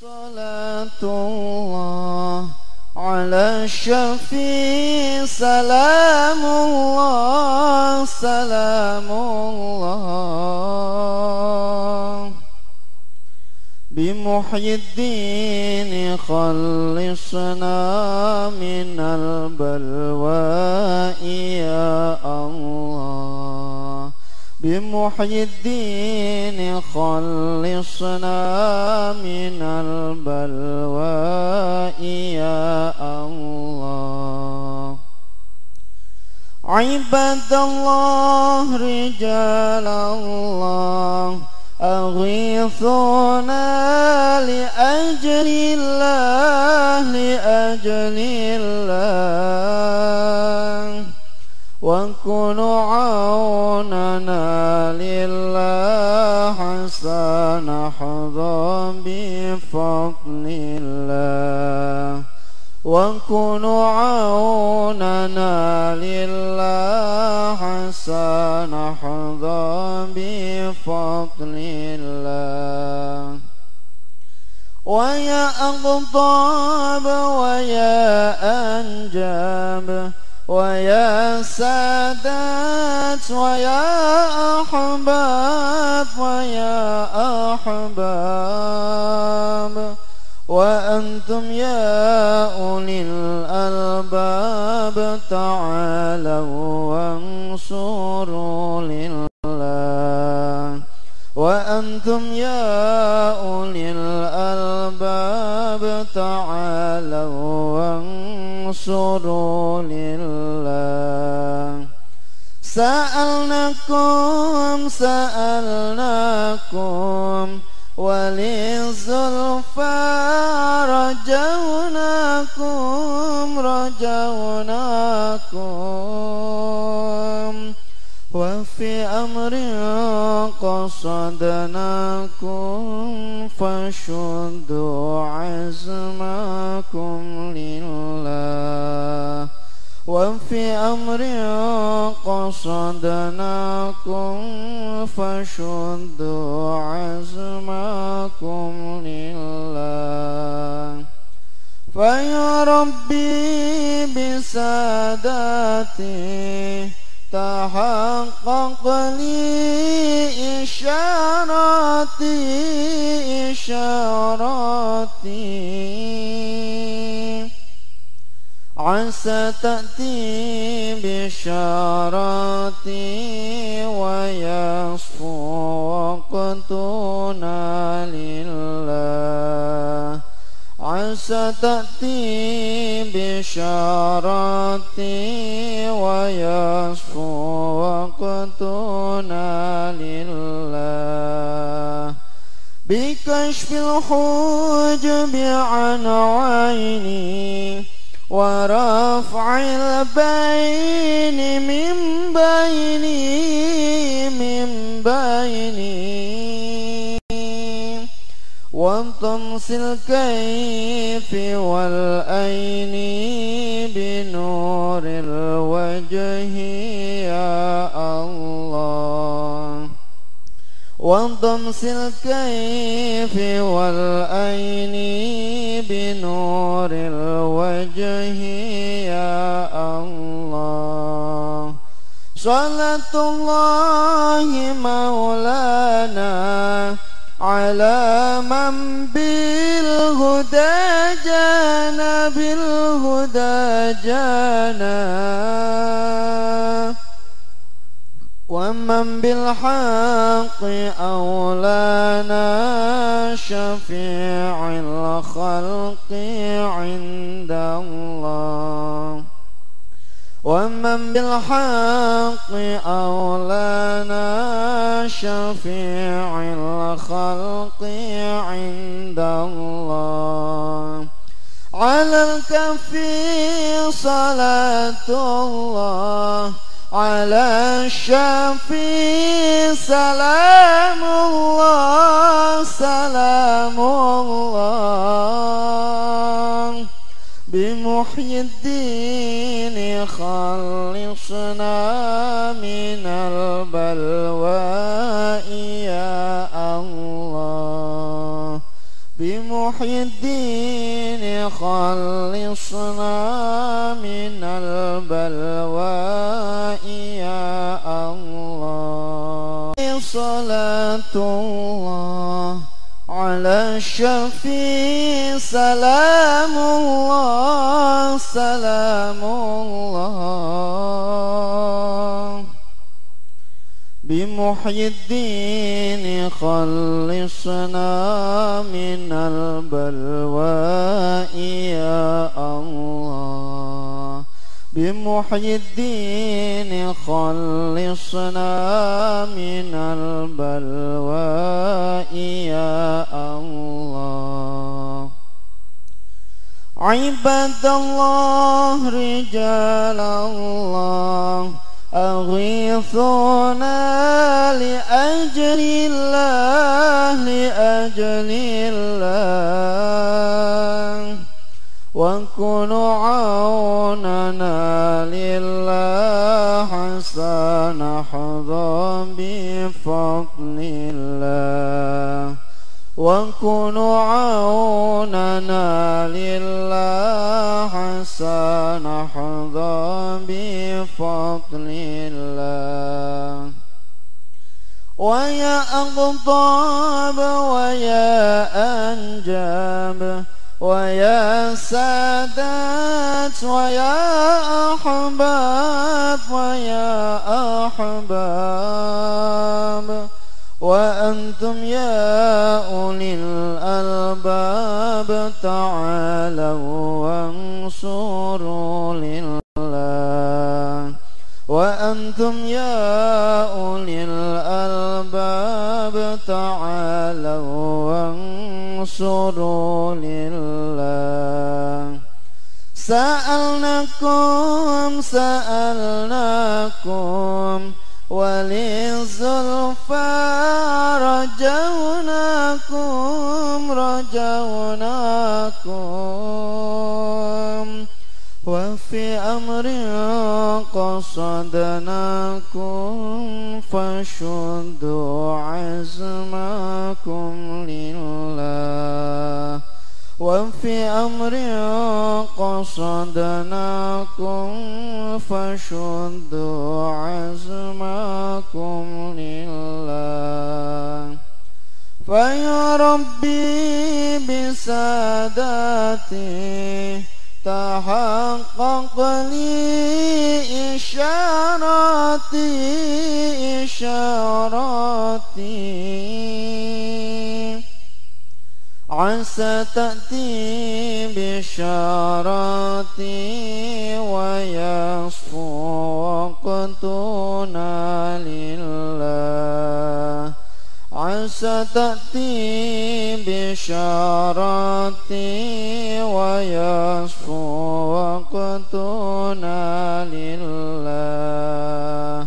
صلاة الله على الشفيع سلام الله سلام الله بمحيي الدين خلصنا من البلواء يا الله. بمحيي الدين خلصنا من البلواء يا الله. عباد الله رجال الله أغيثونا لأجل الله لأجل الله. وكونوا عوننا لله حسن نحظى بفضل الله. وكونوا عوننا لله حسن نحظى بفضل الله. ويا أغضاب ويا أنجاب ويا سادات ويا أحباب ويا أحباب. وأنتم يا أولي الألباب تعالوا وانصروا لله. وأنتم يا أولي الألباب تعالوا وانصروا لله. سألناكم سألناكم وللزلفى رجوناكم رجوناكم. وفي أمر قصدناكم فشدوا عزمكم لله وفي أمر قصدناكم فشدوا عزمكم لله. فيا ربي بسادتي تحقق لي إشاراتي إشاراتي عسى تأتي بشاراتي ويصفو وقتنا لله. عسى تأتي بشاراتي ويصفو وقتنا لله. بكشف الحجب عن عيني ورفع البين من بيني من بيني. وطمس الكيف والأين بنور الوجه يا الله. وانضمس الكيف والأين بنور الوجه يا الله. صلاة الله مولانا على من بالهدى جانا بالهدى جانا. ومن بالحق أولانا شفيع الخلق عند الله. ومن بالحق أولانا شفيع الخلق عند الله. على الكفي صلاة الله. على الشفي سلام الله سلام الله. بمحيي الدين خلصنا من البلواء يا الله. بمحيي الدين خلصنا من البلواء الله على الشفيع. سلام الله سلام الله. بمحيي الدين خلصنا من البلواء يا الله. بمحيي الدين خلصنا من البلواء يا الله. عباد الله رجال الله أغيثونا لأجل الله لأجل الله. وكونوا عوننا لله حسن نحظى بفضل الله. وكونوا عوننا لله حسن نحظى بفضل الله. ويا أغضاب ويا أنجاب ويا سادات ويا أحباب ويا أحباب وأنتم يا أولي الألباب تعالوا وانصروا لله وأنتم يا أولي الألباب تعالوا وانصروا لله سألناكم سألناكم وللزلفى رجوناكم رجوناكم وفي أمر قصدناكم فشدوا عزمكم لله. وفي أمر قصدناكم فشدوا عزمكم لله. فيا ربي بسادتي تحقق لي إشاراتي إشاراتي. عسى تأتي بشاراتي ويصفو وقتنا لله. عسى تأتي بشاراتي ويصفو وقتنا لله.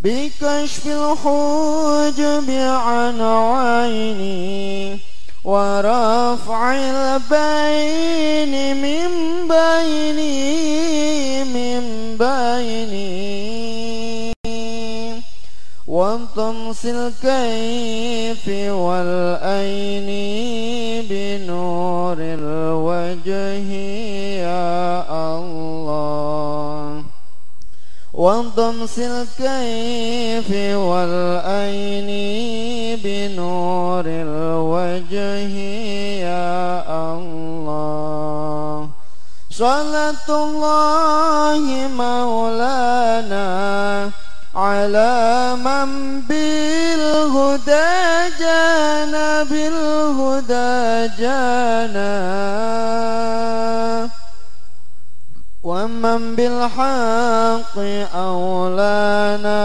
بكشف الحجب عن عيني ورفع البين من بيني من بيني. وطمس الكيف والأين بنور الوجه يا الله. وانضمس الكيف والأين بنور الوجه يا الله. صلاة الله مولانا على من بالهدى جانا بالهدى جانا ومن بالحق أولانا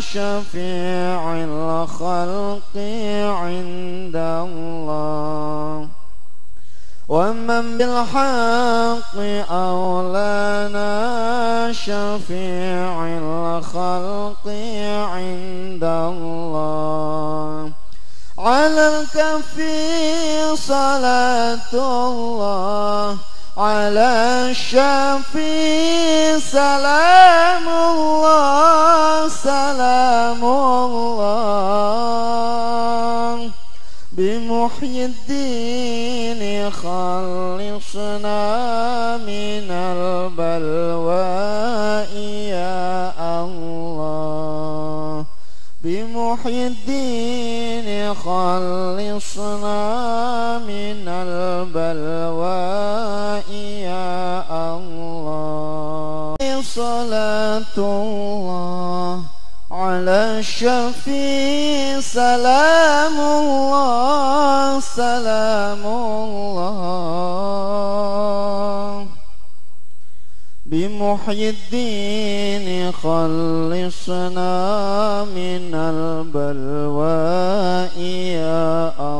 شفيع الخلق عند الله. ومن بالحق أولانا شفيع الخلق عند الله. على الكفي صلاة الله. على الشفيع سلام الله. سلام الله. بمحيي الدين خلصنا من البلواء يا الله. بمحيي الدين خلصنا من البلواء يا الله. صلاة الله. على الشفيع سلام الله سلام الله. بمحيي الدين خلصنا من البلواء يا الله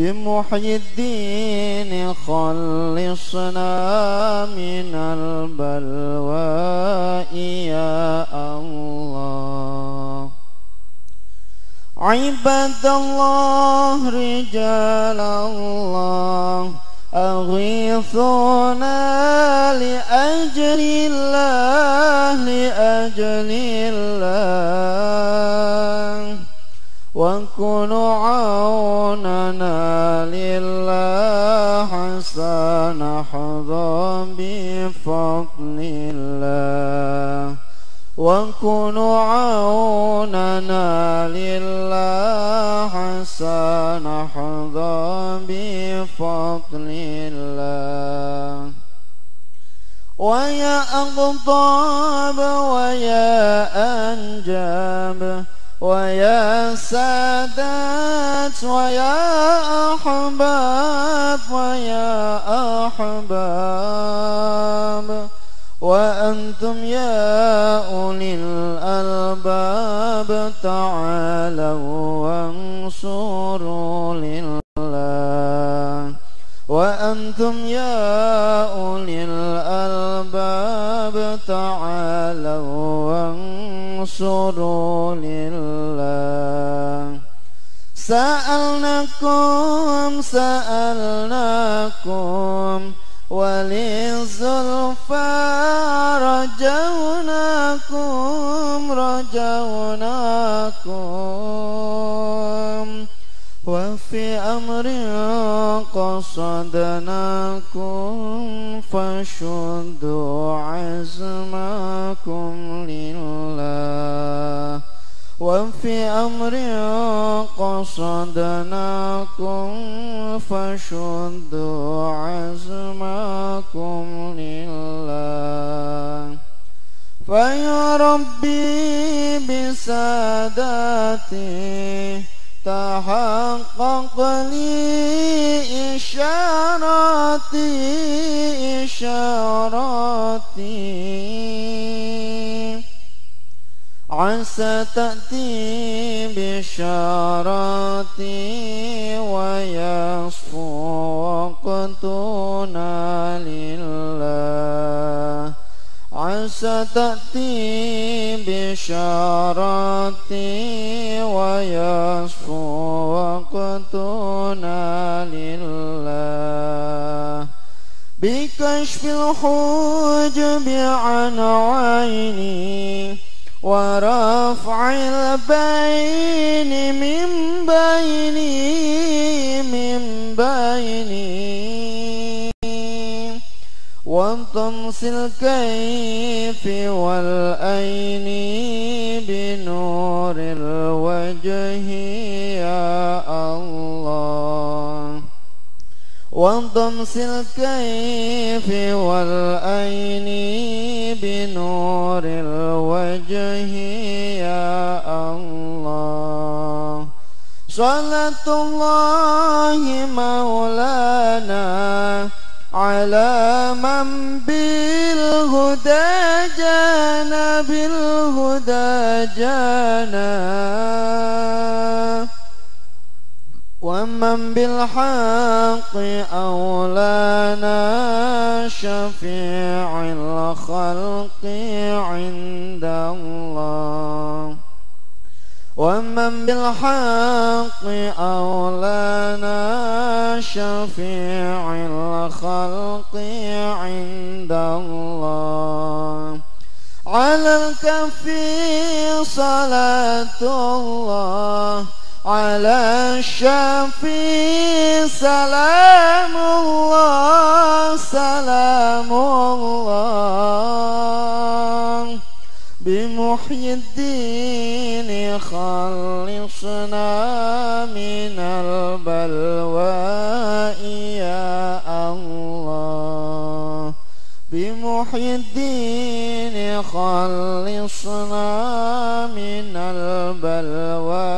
بمحيي الدين خلصنا من البلواء يا الله. عباد الله رجال الله أغيثونا لأجل الله لأجل الله. وكونوا عوننا لله سنحظى بفضل الله وكونوا عوننا لله سنحظى بفضل الله ويا أغضاب ويا أنجاب ويا سادات ويا أحباب ويا أحباب وأنتم يا سألناكم سألناكم وللزلفى رجوناكم رجوناكم. وفي أمر قصدناكم فشدوا عزمكم لله. وفي أمر قصدناكم فشدوا عزمكم لله. فيا ربي بسادتي تحقق لي إشاراتي إشاراتي. عسى تأتي بشاراتي ويصفو وقتنا لله عسى تأتي بشاراتي ويصفو وقتنا لله بكشف الحجب عن عيني ورفع البين من بيني من بيني وطمس الكيف والأين بنور الوجه يا الله وانضمس الكيف والأين بنور الوجه يا الله. صلاة الله مولانا على من بالهدى جانا بالهدى جانا. ومن بالحق أولانا شفيع الخلق عند الله. ومن بالحق أولانا شفيع الخلق عند الله. على الكفي صلاة الله. على الشفي سلام الله سلام الله. بمحيي الدين خلصنا من البلواء يا الله. بمحيي الدين خلصنا من البلواء